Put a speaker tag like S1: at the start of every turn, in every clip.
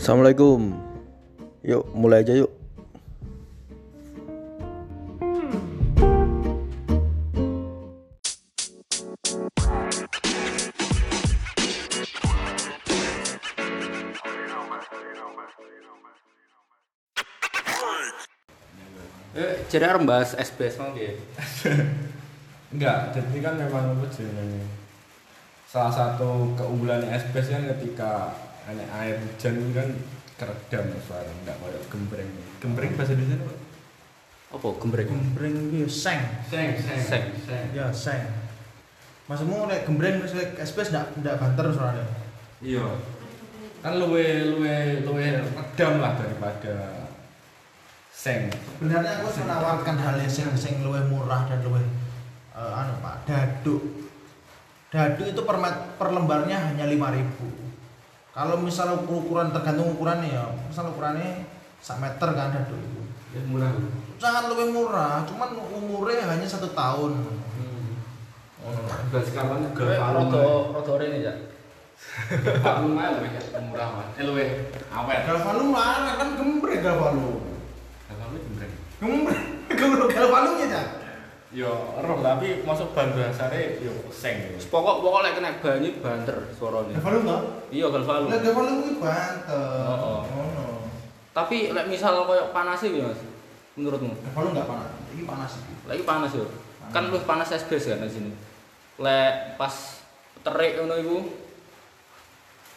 S1: Assalamualaikum. Yuk, mulai aja yuk.
S2: Eh, jadi harus bahas SBS mau ya.
S3: Enggak, jadi kan memang apa jenenge salah satu keunggulan SPS kan ketika ada air hujan itu kan keredam suara enggak kayak gembreng. Gembreng bahasa Indonesia apa?
S2: Apa gembreng?
S4: Gembreng iki ya seng.
S3: Seng,
S2: Seng.
S4: Ya seng. Maksudmu nek gembreng terus nek SPS ndak ndak banter soalnya.
S3: Iya. Kan luwe luwe luwe redam lah daripada seng.
S4: Sebenarnya aku menawarkan hal yang sing sing luwih murah dan luwih eh, anu Pak, daduk. Daduk itu per, per lembarnya hanya 5000 Kalau misal ukuran tergantung ukurannya ya, misal ukurannya sak meter kan daduk itu.
S3: Ya murah.
S4: Sangat lebih murah, cuman umurnya hanya satu tahun.
S3: Oh, berarti kapan
S2: Eh,
S3: galvalum.
S2: rodo rodo ini ya.
S3: Galvalum ae luwe murah mas. Eh luwe awet.
S4: Galvalum larang kan gembreng galvalum.
S3: Galvalum gembreng.
S4: Gembreng, gembreng galvalumnya ya.
S3: Yo, roh tapi masuk bahan dasare yo seng.
S2: Pokok pokok lek kena banyu banter suaranya.
S4: Galvalum toh?
S2: Iya galvalum.
S4: Lah galvalum kuwi banter.
S2: Oh, oh.
S4: Ngono.
S2: Tapi lek misal koyo panas iki Mas. Menurutmu?
S4: Galvalum enggak panas. Ini panas iki.
S2: Lagi panas yo. Kan lu panas SBS kan di sini. Lek pas terik ngono iku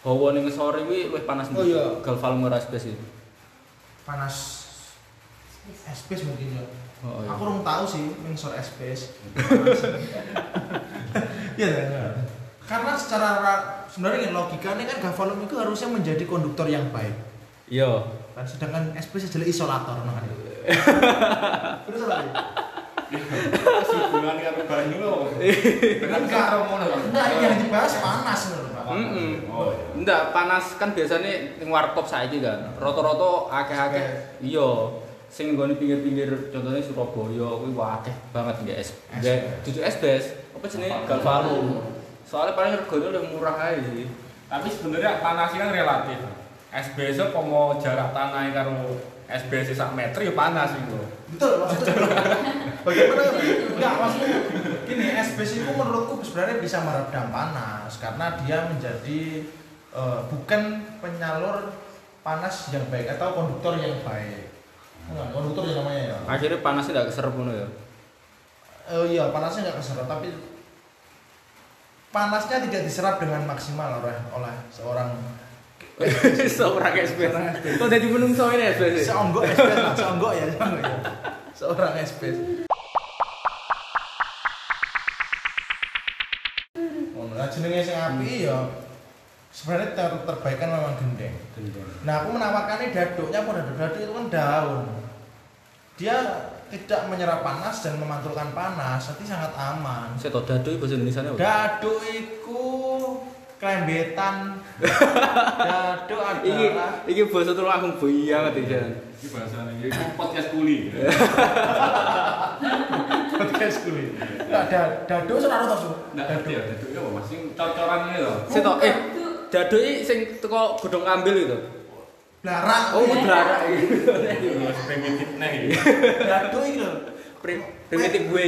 S2: hawa ning sore kuwi luwih panas
S4: Oh, iya.
S2: galvalum ora SBS iki.
S4: Panas SPS mungkin ya.
S2: Oh, iya.
S4: Aku kurang tahu sih mengsor SPS. Iya ya. Karena secara ra- sebenarnya ini logikanya kan galvalum itu harusnya menjadi konduktor yang baik.
S2: Iya.
S4: Kan sedangkan SPS adalah isolator nah kan. Terus apa?
S3: Hubungan karo banyu lho. Kan karo ngono kan.
S4: Nah, ini yang dibahas panas loh, Pak.
S2: Mm-mm.
S3: Oh, iya.
S2: Ndak panas kan biasanya ning warkop saiki kan. Rata-rata akeh-akeh iya sing nggone pinggir-pinggir contohnya Surabaya kuwi akeh banget nggak es. Dudu SBS, apa jenenge Galvalum. Soalnya paling regane udah murah aja sih.
S3: Tapi sebenarnya panas kan relatif. SBS kok mau jarak tanah karo SBS sak meter ya panas itu.
S4: Betul maksudnya. Bagaimana? Enggak maksudnya gini, SPS itu menurutku sebenarnya bisa meredam panas karena dia menjadi eh, bukan penyalur panas yang baik atau konduktor yang baik. Enggak, konduktor yang namanya ya.
S2: Akhirnya panasnya nggak keserap ngono ya.
S4: Eh, iya, panasnya nggak keserap tapi panasnya tidak diserap dengan maksimal oleh oleh seorang
S2: Seorang SBS. Kok jadi menungso ini SBS?
S4: seonggok SPS lah, ya, seonggok ya. Seorang SPS. Sebenarnya ter terbaik kan memang gendeng. Nah, aku menawarkannya daduknya pun daduk daduk itu kan daun. Dia tidak menyerap panas dan memantulkan panas, jadi sangat aman.
S2: Saya tahu dadu bahasa Indonesia apa?
S4: Daduk iku klembetan. Daduk
S2: Iki
S4: adalah
S2: iki bahasa tuh langsung buyang banget ya.
S3: Ini bahasa ini podcast kuli.
S4: podcast kulit. Nah, da- daduk to, Su.
S3: Nggak ngerti ya, itu apa mas? Yang cocoran ini loh.
S2: Saya tahu eh dadu iki sing teko godhong ambil itu.
S4: Blarak.
S2: Oh, belara iki.
S3: Primitif nih.
S4: Daduk iki lho.
S2: Prim- Primitif gue.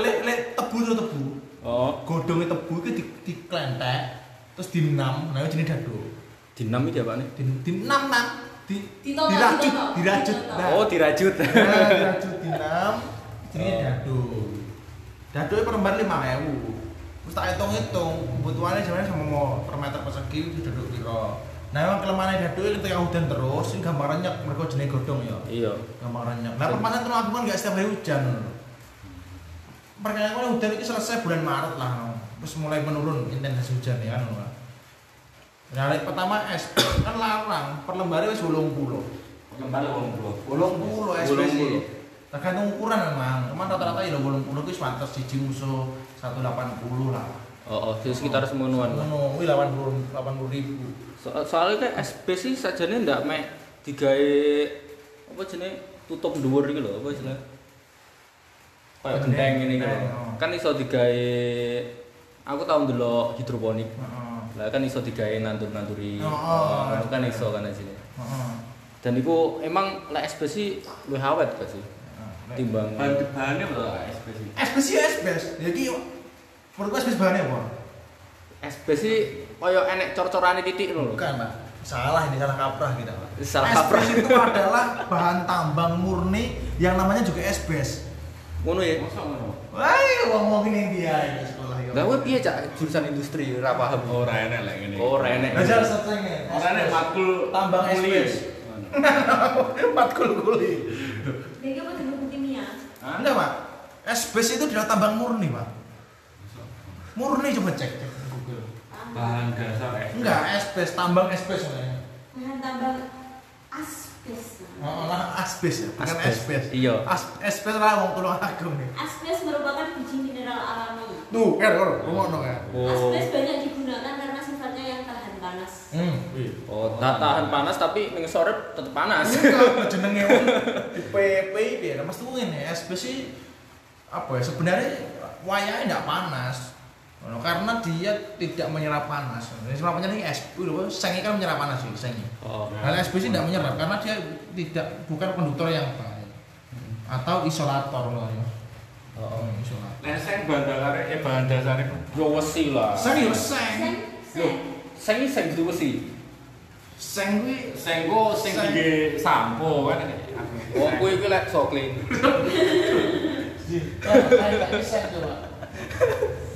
S4: Lek lek tebu to tebu.
S2: Oh,
S4: Godhonge tebu iki di diklentek terus dinam, nah jenenge daduk.
S2: dinam iki apa nih?
S4: Di dinam nang di dirajut, dirajut.
S2: Oh, dirajut.
S4: Nah, dirajut dinam jenenge daduk. Daduk per lembar 5000. Terus tak hitung-hitung, kebutuhannya sebenarnya sama mau per meter persegi itu daduk piro. Nah, emang kelemahannya daduk itu ketika hujan terus, sing gampang renyek mereka jenenge godhong ya.
S2: Iya.
S4: gampang renyek. Nah, permasalahan itu aku kan nggak setiap hari hujan. Perkiraan hujan itu selesai bulan Maret lah, no. terus mulai menurun intensitas hujan ya kan. no. Nah, pertama es kan larang, per lembarnya wis 80.
S3: Kembali uang dulu.
S4: 80 es
S2: 80.
S4: Tergantung ukuran memang. Cuman rata-rata ya 80 itu pantas siji musuh 180 lah.
S2: Oh, oh, di sekitar semonoan lah.
S4: Ngono, kuwi 80 80 ribu.
S2: So, soalnya kan SBS sih sajane ndak mek digawe apa jenenge tutup dhuwur iki lho, apa jenenge? Kayak
S4: gendeng
S2: ini gitu.
S4: oh.
S2: Kan iso digawe aku tau ndelok hidroponik. Lah kan iso digawe nandur-nanduri.
S4: Oh, oh,
S2: Oh, kan
S4: oh.
S2: iso kan sini.
S4: Heeh.
S2: Dan itu emang lek SBS sih luwih awet gak sih? Timbang
S3: bahan bahannya apa SPS
S4: SBS ya SBS. Jadi menurutku SBS bahannya apa?
S2: SBS sih koyo enek cor-corane titik lho.
S4: Bukan, Pak. Salah ini salah kaprah kita, Pak.
S2: Salah
S4: SBS
S2: kaprah.
S4: itu adalah bahan tambang murni yang namanya juga SBS.
S2: Ngono ya.
S3: masa ngono
S4: Wah, ngomong ini dia ini sekolah ya.
S2: Lah kowe piye cak jurusan industri ora paham.
S3: ora enak lah ngene
S2: Oh, ora enek.
S4: Belajar setrengnya.
S3: ora enak matkul
S4: tambang
S3: kuliah.
S4: SBS. Matkul kuliah.
S5: Dia apa dengan kimia?
S4: Enggak, Pak. SBS itu adalah tambang murni, Pak. Murni coba cek cek
S3: bahan dasar eh
S4: Enggak, SBS, tambang SBS namanya.
S5: Bahan tambang asbes.
S4: Oh, lah asbes ya, bukan
S2: Asbes.
S4: SBS.
S2: Iya.
S4: As asbes lah wong tulung aku nih.
S5: Asbes merupakan biji mineral alami.
S4: Tuh, kan karo rumokno kan.
S2: Oh.
S5: Asbes banyak digunakan karena sifatnya yang tahan panas.
S4: Hmm.
S2: Oh, tak tahan panas tapi ning sore tetep panas.
S4: Jenenge wong di PP piye? Mas tuh ini asbes sih apa ya sebenarnya wayangnya enggak panas. Ono, karena dia tidak menyerap panas. Ini sebabnya ini es, udah seng kan menyerap panas sih, seng.
S2: Oh.
S4: Hal SBS ini tidak menyerap karena dia tidak bukan konduktor yang baik atau isolator loh ya.
S2: Oh.
S4: Hmm, isolator.
S3: Nek sing bahan dasar eh bahan dasar
S2: Yo wesi lah.
S4: Seng yo seng.
S5: Seng,
S2: Loh,
S5: seng.
S2: kudu wesi.
S4: Seng kuwi
S3: sing go sing
S4: Seng.
S3: dige sampo kan
S2: Oh, kuwi kuwi lek sokling.
S4: Kayak seng coba.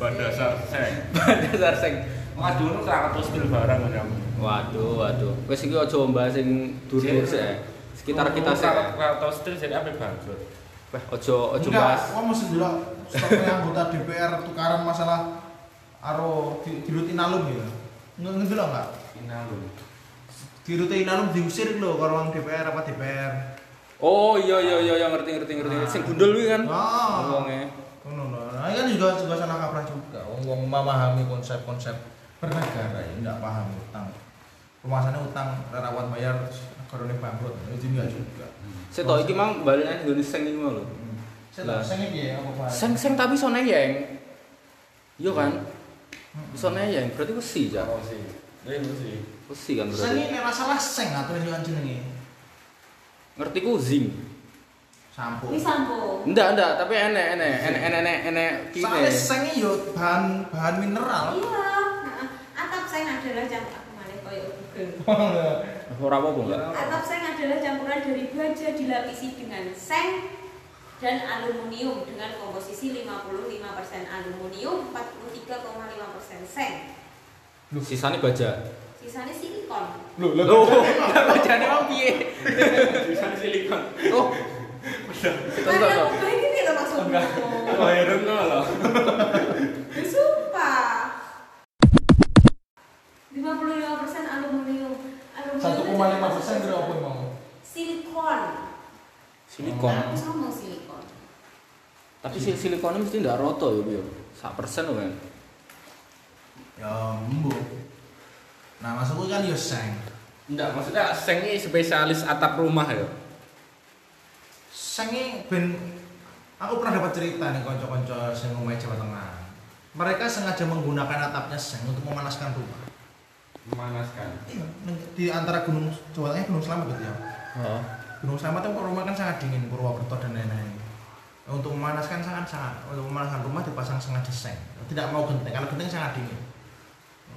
S3: bahan dasar sing
S2: Dasar sing.
S3: Waduh, nu kerakat stil barang kan
S2: Waduh, waduh. Wis iki aja mbahas sing dur-dur sik. Sekitar kita sik. eh.
S3: kerakat stil jadi apa bangkrut
S2: Wah, aja aja
S4: Enggak,
S2: bahas.
S4: kamu mesti stoknya anggota DPR tukaran masalah aro di, di rutin alum ya. Nggak ngerti lo enggak?
S3: inalum
S4: Di rutin inalum diusir lo ke ruang DPR apa DPR.
S2: Oh iya iya iya iya, ngerti ngerti ngerti.
S4: Ah.
S2: Sing gundul kuwi kan.
S4: Ah.
S2: Wonge.
S4: Ngono no. Nah, ini kan juga juga salah kaprah juga. Wong wong memahami konsep-konsep bernegara ya enggak paham utang. Pemasannya utang rawat bayar korone bangkrut. Itu enggak juga.
S2: Saya tau iki mang balene nggone sing mau lho.
S4: Saya tahu sengnya piye apa Pak?
S2: Seng seng tapi iso neyeng. Iya kan? Iso neyeng, berarti wesi ja.
S3: oh sih ini sih
S2: Wesi kan
S4: Seng
S2: berarti.
S4: ini masalah seng atau yang jenenge?
S2: Ngerti ku zinc.
S4: Sampo.
S5: Ini sampo.
S2: Enggak, enggak, tapi enek enek enek enek enek enek kine.
S4: seng ini yo bahan bahan mineral.
S5: Iya. Atap seng adalah campuran aku malah koyo Google.
S2: Ora apa-apa enggak?
S5: Atap seng adalah campuran dari baja dilapisi dengan seng dan aluminium dengan komposisi 55% aluminium, 43,5% seng.
S2: Sisane baja.
S5: Sisanya silikon.
S4: Loh,
S2: Loh, bajane mau piye?
S3: bisa silikon
S2: Oh.
S5: Karena aku ini loh maksudnya.
S3: oh
S5: Ya,
S2: si silikonnya mesti ndak roto ya, Bio. Sak persen lho kan.
S4: Ya embu. Nah maksudku kan yo seng.
S3: enggak maksudnya seng ini spesialis atap rumah ya
S4: Seng ini ben aku pernah dapat cerita nih konco-konco sing ngomong Jawa Tengah. Mereka sengaja menggunakan atapnya seng untuk memanaskan rumah.
S3: memanaskan
S4: Iya, di antara gunung Jawa Tengah Gunung Selamat gitu ya.
S2: Heeh.
S4: Gunung Selamat itu rumah kan sangat dingin, Purwokerto dan lain-lain. Untuk memanaskan sangat sangat untuk memanaskan rumah dipasang sengaja seng. Tidak mau genteng, kalau genteng sangat dingin.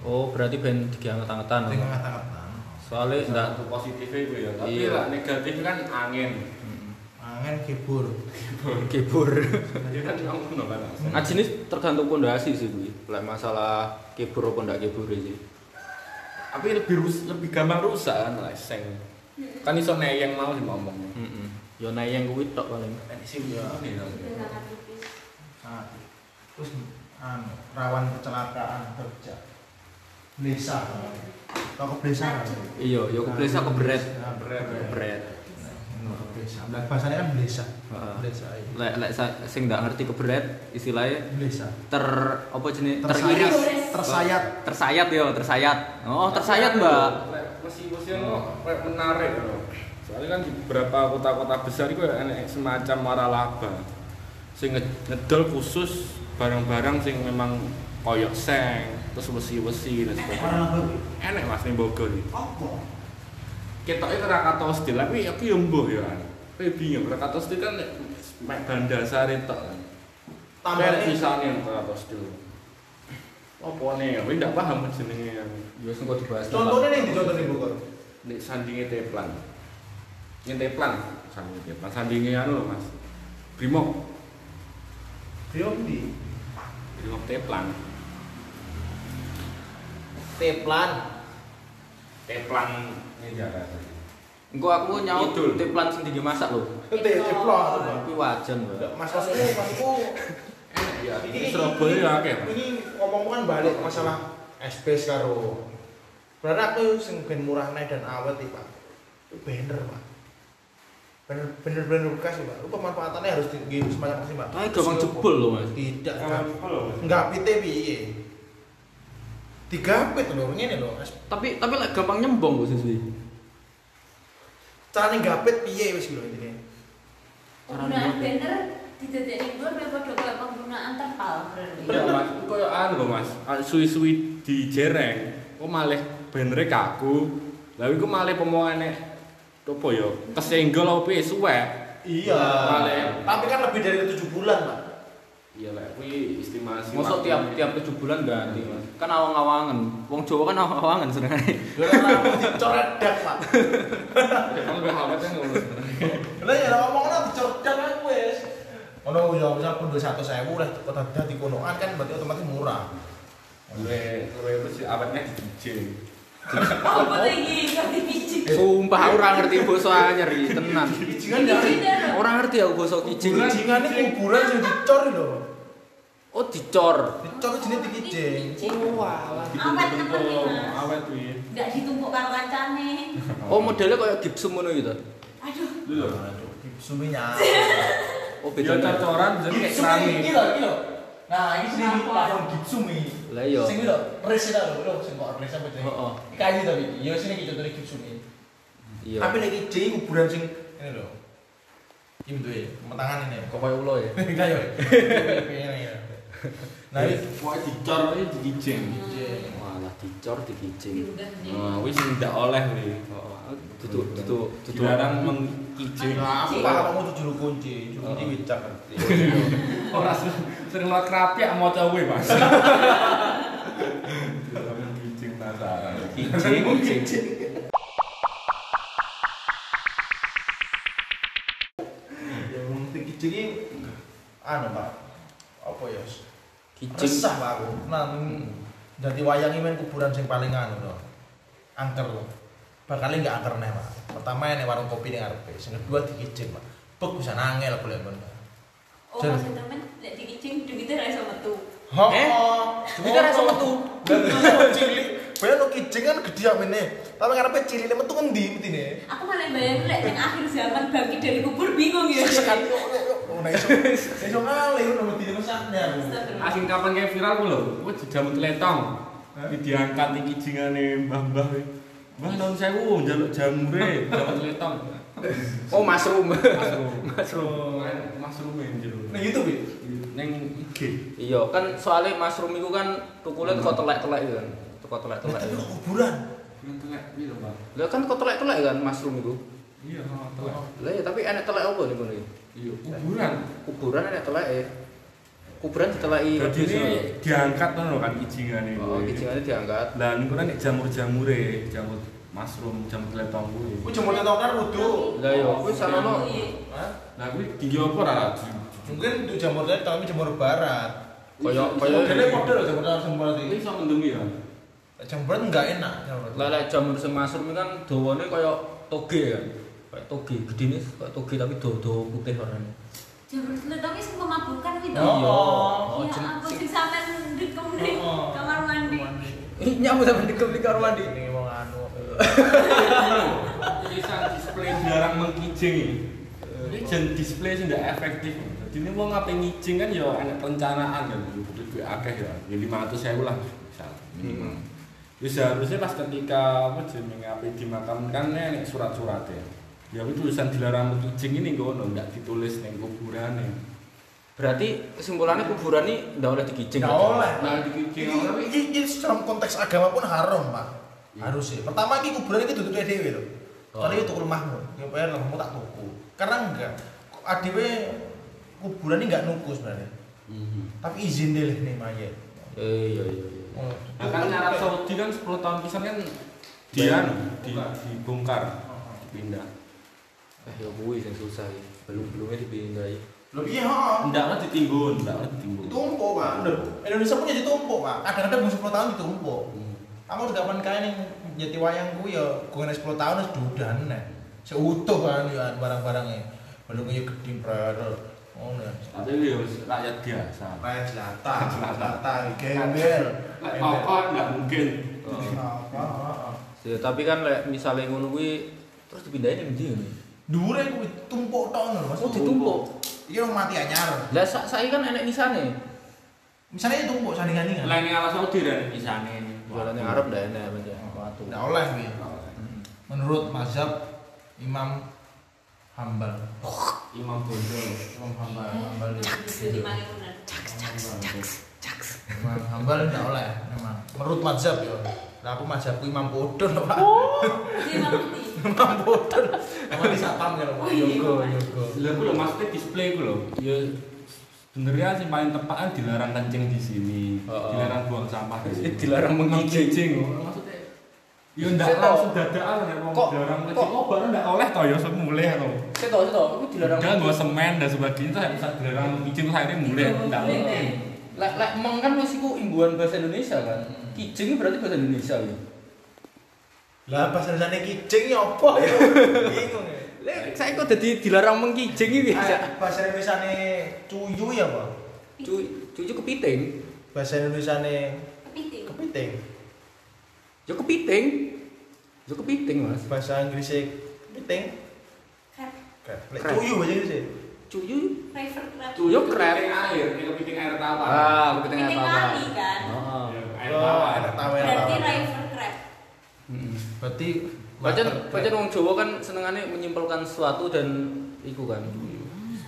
S2: Oh, berarti ben dianget-angetan.
S4: Dengan kata-kata.
S2: Soalnya ndak
S3: satu positifnya itu ya tapi
S2: Iya.
S3: lah negatif kan angin
S4: Angin kibur.
S2: kebur.
S3: ya kan ngono kan
S2: Nah, jenis tergantung pondasi sih kuwi. Lek masalah kebur apa ndak kebur sih.
S3: tapi lebih rus lebih gampang rusak kan lah seng kan iso neyeng mau sih ngomong
S2: Heeh. Yo nayeng kuwi tok paling.
S3: ini
S5: Itu sangat tipis.
S4: Sangat. Terus anu, rawan kecelakaan kerja. Blesa. Tahu keblesa?
S2: Iya, yo keblesa kebret.
S4: Nah,
S3: Kebret, ya.
S2: Kebret.
S4: Nah. Nah, bahasanya kan blesa. Blesa. iya.
S2: Lek lek sing ndak ngerti kebret istilahnya
S4: Blesa.
S2: ter apa jenis
S4: Tersayat.
S2: teriris
S4: Tersayat.
S2: tersayat yo tersayat oh tersayat mbak
S3: mesin-mesin kayak menarik loh soalnya kan di beberapa kota-kota besar itu ada semacam waralaba sing nge- ngedol khusus barang-barang sing memang koyok seng terus wesi-wesi dan sebagainya enek mas ning Bogor iki
S4: Apa?
S3: ketoknya Krakatau Steel tapi aku mbuh yo kan tapi bingung Krakatau Steel kan mek bahan dasar tok kan
S4: Tambah nih.
S3: sisane Krakatau Steel apa nih aku ndak paham jenenge
S2: Ya sing kok dibahas.
S4: Contohnya nih dicontoh nih Bogor.
S3: nek sandinge Teplan ini Teplan sandinge Teplan sandinge anu lho mas Brimob
S4: Priok di
S3: Brimob Teplan
S4: Teplan.
S3: Teplan ini Jakarta
S2: Engko aku nyaut
S3: Idul.
S2: tiplan sing tinggi masak lho.
S4: Te Teplan.
S2: Kuwi wajan lho.
S4: Mas maksudku maksudku
S3: ya
S4: ini
S3: Surabaya ya akeh.
S4: Ini ngomong kan balik masalah SPS karo. Berarti aku sing ben murah naik dan awet iki, Pak. Itu bener, Pak. Bener bener bener bekas Pak. Itu pemanfaatannya harus tinggi sih, Pak?
S2: Tapi gampang jebol lho, Mas.
S4: Tidak, enggak.
S3: follow, Mas.
S4: Enggak pite piye. Digapit lho, ngene lho.
S2: Tapi tapi lek gampang nyembong kok siswi.
S4: Carane gapit piye wis lho intine.
S5: Penggunaan banner didadekne dhuwur mek padha kaya penggunaan terpal berarti.
S3: Iya mas, itu kayak anu loh mas, suwi-suwi dijereng, kok malah benernya kaku, lalu itu malah pemohonnya apa ya, kesenggol apa ya, suwe
S4: Iya. Tapi kan lebih dari 7 bulan, Pak.
S3: Iya lah, kuwi estimasi
S2: Mosok tiap tiap 7 bulan ganti, Mas. Kan awang-awangan. Wong Jawa kan awang-awangan senengane.
S4: Lha dicoret dak, Pak.
S3: Kalau gue awetnya ngono sebenarnya.
S4: Lah ya ngomongnya dicoret dak ae wis. Ono ya misal pun 200.000 lah kota dadi konoan kan berarti otomatis murah.
S3: Gue itu sih awetnya di DJ.
S5: Iki dipicik?
S2: Sumpah aku ora ngerti basa anyar iki tenan.
S4: Kijingan dari
S2: Ora ngerti aku basa kijing.
S4: kijingan ini kuburan sing dicor lho.
S2: Oh dicor.
S4: Dicor jenenge dikijing.
S2: Oh
S5: iki, Mas.
S3: Awet kuwi.
S5: Enggak ditumpuk karo kancane.
S2: Oh modelnya kayak gipsum ngono gitu.
S5: Aduh,
S3: Lho.
S2: Oh
S3: Beda
S2: beda.
S3: cocoran jadi kayak
S4: Gipsum
S3: keramik.
S4: iki lho, iki lho. Nah, iki sing gipsum iki.
S2: Lah iya.
S4: Sing iki lho, res itu lho, lho sing kok res apa jenenge?
S2: Heeh.
S4: Iki kayu tapi. Ya sini iki contohnya gipsum iki.
S2: Iya.
S4: Tapi lagi jadi kuburan sing ini lho. Iki bentuke, metangan ini.
S2: kok koyo ulo ya.
S4: Enggak yo. Ini ya. Nah, ini
S3: Pokoknya dicor ini di kijing.
S4: kijing.
S2: Walah dicor
S5: nih.
S3: Nah, wis ndak oleh kuwi.
S2: Tutu tutu tutu
S3: Dilarang mengkijing.
S4: Nah, aku paham kamu tuh juru kunci, juru kunci wicak ngerti.
S3: Ora sering sering lo krapiak maca kuwi, Mas. Mengkijing penasaran.
S2: kijing kijing.
S4: Ya mesti kijing ini anu Pak. Apa ya?
S2: Kijing.
S4: Resah Pak aku. Nah, jadi wayangi main kuburan sing paling anu to. Angker. Bakal enggak angker nih Pak. Pertama ini warung kopi ning ngarepe, sing kedua dikijing Pak. Bek bisa nangel boleh ben.
S5: Oh, Mas temen lek dikicing duwite ra iso metu.
S4: Ho.
S2: Eh? Duwite ra iso metu.
S4: Cilik. Bayang no kijing kan gede amene. Tapi ngarepe cilik metu ngendi metine?
S5: Aku malah bayangin lek yang akhir zaman bangkit dari kubur bingung ya.
S4: Sekali yuk yuk yuk. Oh, nah iso. Ngalih metine mesaknya.
S5: Astagfirullah.
S3: Asing kapan kayak viral ku lho, kuwi dijamut letong. Iki diangkat iki kijingane mbah-mbah Mbah tahun 1000 njaluk jamure, jamut letong.
S2: Oh mushroom.
S3: Masrum.
S2: Mushroom.
S3: Masrum yang jero.
S4: Nah YouTube ya?
S3: Neng IG.
S2: Iya kan soalnya mushroom itu kan tukule kok telek-telek itu kan. Teko telek-telek
S4: Itu
S2: itu.
S4: kuburan.
S3: Telek piro, Pak?
S2: Lah kan kok telek-telek kan mushroom itu.
S3: Iya, oh, telek.
S2: Lah ya tapi enek telek apa nih kono?
S3: Iya, kuburan.
S2: Kuburan enek telek e. Kuburan diteleki
S3: Jadi ini diangkat kan kan kijingane.
S2: Oh,
S3: kuwi.
S2: kijingane diangkat.
S3: Lah niku kan nek jamur-jamure, jamur mushroom, jamur letong kuwi.
S4: Ku jemput tau kan wudu.
S2: Lah yo kuwi sanono
S4: Hah?
S3: Lah kuwi tinggi apa ora?
S4: Mungkin itu jamur tadi tapi jamur barat.
S2: Koyo
S4: Modelnya
S2: koyo
S4: model jamur jamur barat
S3: Ini
S4: ini.
S3: iso mendungi ya.
S4: Jamur enggak enak jamur
S2: lah lek jamur sing mushroom kan dawane koyo toge kan. Kayak toge, gedine kayak toge tapi do-do putih warnane.
S5: Jamur seletong sing memabukkan gitu.
S4: Oh.
S2: Iya. Oh,
S5: Ya
S2: jen-
S5: ampun sing sampean ning
S4: Oh.
S5: kamar mandi.
S2: Ih, nyamuk sampe di kamar mandi.
S4: Ini mau anu.
S3: tulisan display dilarang mengkijing ini. Ini jen display sih nggak efektif. Jadi ini mau ngapain ngijing kan ya enak perencanaan kan. Duit duit akeh ya. Ya lima ratus ribu lah misal minimal. Jadi seharusnya pas ketika apa jenenge apa dimakamkan nek surat-suratnya. Ya itu tulisan dilarang mengkijing ini ngono nggak ditulis neng kuburan
S2: Berarti kesimpulannya kuburan ini ndak oleh digijing.
S4: Nggak oleh.
S2: Nah, digijing
S4: Ini,
S2: tapi
S4: ini, ini dalam konteks agama pun haram pak. Harus sih pertama ini kuburan ini tutup dewi loh.
S2: Oh.
S4: kalau itu tukul mahmud ya bayar lah tak tuku. Karena enggak adiwe kuburan ini enggak nuku sebenarnya. Tapi izin deh nih mayat
S2: Eh, iya iya iya.
S4: Oh,
S3: Nah, kan Arab Saudi kan 10 tahun pisan kan dia di, dibongkar, dipindah.
S2: Eh, ya kuwi sing susah iki. Belum-belumnya dipindahi.
S4: Loh iya, heeh.
S3: Enggak lah ditimbun, enggak lah ditimbun.
S4: Ditumpuk, Pak. Indonesia punya ditumpuk, Pak. Kadang-kadang mau 10 tahun ditumpuk.
S3: Hmm.
S4: Kamu udah kapan kaya ning jati wayang kuwi ya gue 10 tahun wis dudan nek. Seutuh kan ya barang-barangnya. Belum ya gede brother. Oh.
S3: Tapi ya rakyat biasa.
S4: Kayak jelata, jelata, gembel.
S3: Lek pokok enggak mungkin.
S2: Ya, tapi kan misale ngono kuwi terus dipindahin ning ndi ngene?
S4: Dure kuwi tumpuk tok lho, Mas.
S2: Oh, ditumpuk.
S4: Iya orang mati anyar.
S2: Lah sak saiki kan enek nisane.
S4: Misalnya tumpuk sandingan-sandingan.
S3: Lain ala Saudi dan isane.
S2: Jualan yang Arab ndak enek aja. Watu.
S4: Nggak oleh kuwi. Menurut mazhab Imam Hambal.
S3: Imam Bondo.
S4: Imam Hambal, Hambal.
S5: Jadi makin benar.
S4: Imam Hambal enggak oleh memang. Menurut mazhab ya. Lah aku mazhabku Imam Bodon, Pak.
S5: Mati.
S4: Imam Bodon. Emang di satpam kan, Pak. Yogo, yogo.
S3: Lah ku lho maksudnya display ku lho. Ya sebenarnya sih paling tepat kan dilarang kencing di sini, dilarang buang sampah di sini.
S2: Eh, dilarang mengijing.
S3: Maksudnya Ya ndak langsung dadakan nek wong
S2: Kok-
S3: dilarang
S2: kok-
S3: kencing. Oh, baru ndak oleh toh ya semule to.
S2: Seto, seto, aku dilarang.
S3: Udah gak semen dan sebagainya tuh bisa dilarang izin terus akhirnya mulai ndak mungkin.
S2: Lek lek emang kan wis iku imbuhan bahasa Indonesia kan. Kijing berarti bahasa Indonesia ya.
S4: Lah bahasa Indonesia kijing ya apa ya? Bingung ya.
S2: Lek saya kok dadi dilarang mengkijing iki.
S4: Ah, Bahasa Indonesia cuyu ya, Pak.
S2: Cuy, cucu kepiting.
S4: Bahasa Indonesia
S5: Kepiting.
S4: kepiting.
S2: Ya kepiting. Ya kepiting, Mas.
S4: Bahasa Inggrisnya kepiting.
S5: Crab.
S2: Crab.
S4: cuyu bahasa Inggrisnya.
S2: Cucu
S5: River crab.
S3: Kepiting air, ini kepiting air tawar.
S2: Ah, kepiting apa?
S5: lali kan.
S3: Ya, Air
S4: Oh,
S3: tawar.
S4: air tawar.
S5: Berarti.
S4: Berarti
S2: Pancen pancen wong Jawa kan senengane menyimpulkan sesuatu dan iku kan.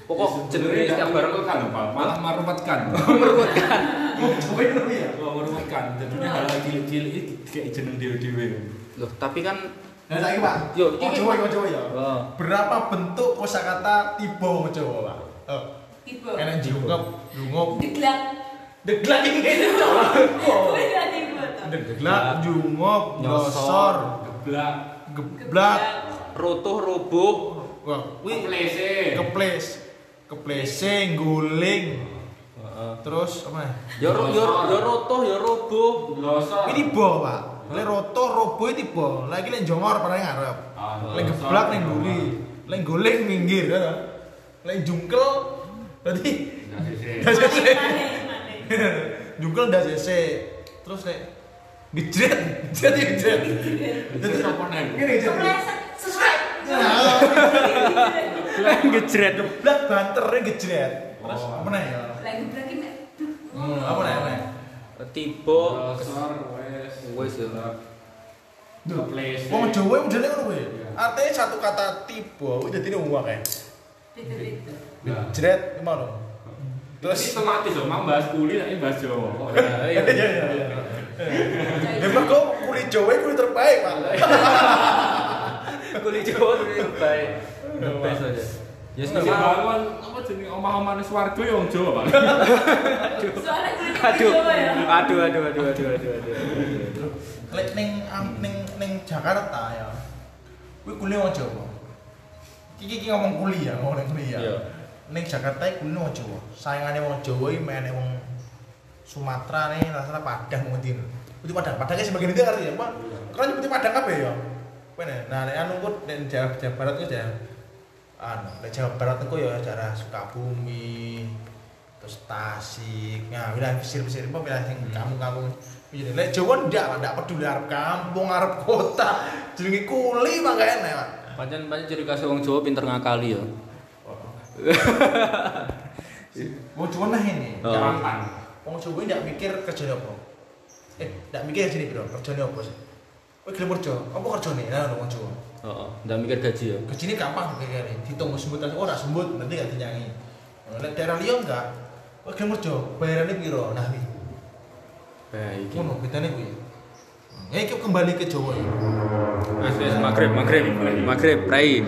S2: Pokok jenenge setiap barang
S3: kok kan? Malah meruwetkan.
S2: meruwetkan.
S4: coba dulu ya.
S3: Oh, meruwetkan. Jadinya hal-hal cilik-cilik itu kayak jeneng dhewe-dhewe.
S2: Loh, tapi kan
S4: Nah, lagi Pak.
S2: Yo,
S4: Oh,
S2: iki-
S4: Jawa, oh, Jawa ya.
S2: oh,
S4: Berapa bentuk kosakata tiba wong Jawa, Pak? Oh,
S5: Tiba.
S4: enak jungkep, jungkep,
S5: Deglak.
S4: deglak
S5: tuh.
S4: Deglak, jungkep, nyosor,
S3: Geblak.
S4: geblak.
S2: rotoh roboh.
S4: Wah, wih,
S3: Keplese.
S4: keples, keplesing, guling,
S2: Heeh.
S4: terus apa?
S2: Ya ro- ya ya rotoh ya roboh.
S3: Losor.
S4: Ini tiba, Pak. Lek roto, robo itu tiba. Lagi lek jongor pada ngarep.
S3: Ah,
S4: Lek
S3: losor.
S4: geblak ning guri. Lek guling minggir ya. Lek jungkel berarti. Jungkel cc. Terus lek gejret, jadi gejret.
S3: Jadi apa nih?
S4: Gini gejret.
S5: Sesuai.
S4: Nah,
S2: Lah ngejret.
S4: geblak banternya gejret. Terus apa nih ya?
S5: Lagi berarti mek.
S4: Hmm, apa nih? Apa nih?
S2: Tiba
S3: wes.
S2: wes ya.
S4: Wong Jawa modelnya ngono kuwi. Artinya satu kata tiba, kuwi dadi uang kae. Jret gimana?
S3: Terus otomatis dong, mang bahas kuli tapi bahas Jawa.
S2: Iya,
S4: Iya iya iya. Emang kok kulit Jawa kulit terbaik, Pak.
S2: Kulit Jawa lebih baik. The best aja. Ya
S3: Yes, bangun apa jenenge omah-omah swarga ya wong Jawa, Pak.
S5: Soalnya kulit
S2: Aduh.
S5: Jawa ya.
S2: Aduh aduh aduh aduh aduh aduh.
S4: Lek ning ning ning Jakarta ya. Kuwi kuliah wong Jawa. Iki iki ngomong kuliah, ngomong kuliah. Ning Jakarta iki kuliah wong Jawa. Sayangane wong Jawa iki menek wong Sumatera nih rasa Padang mungkin. Itu Padang, Padangnya sebagian itu artinya apa? Karena nyebutnya Padang apa ya? Bener. Nah, nek anu kok ning Jawa, Jawa Barat itu ya. Anu, nek Jawa Barat itu ya daerah Sukabumi, terus Tasik, nah wilayah pesisir-pesisir apa wilayah yang kampung-kampung Iya, lek Jawa ndak, ndak peduli arep kampung, arep kota. Jenenge kuli mah gak enak, Pak.
S2: Pancen pancen ciri khas wong Jawa pinter ngakali ya.
S4: Wong Jawa nah ini.
S2: Oh.
S3: Gampang.
S4: Wong Jawa ndak mikir kerjane apa. Eh, ndak mikir kerjane piro, kerjane apa sih. Kowe gelem kerja, apa kerjane? Nah, wong Jawa.
S2: Oh, ndak mikir gaji ya.
S4: Gajine gampang mikirane, dihitung oh, sembut aja, ora sembut, nanti gak dinyangi. Nek nah, daerah liya enggak, kowe gelem kerja, bayarane piro? Nah, iki.
S2: Nah, iki.
S4: Ngono, bedane kuwi. Ya kembali ke Jawa ya.
S2: Wis wis magrib, magrib.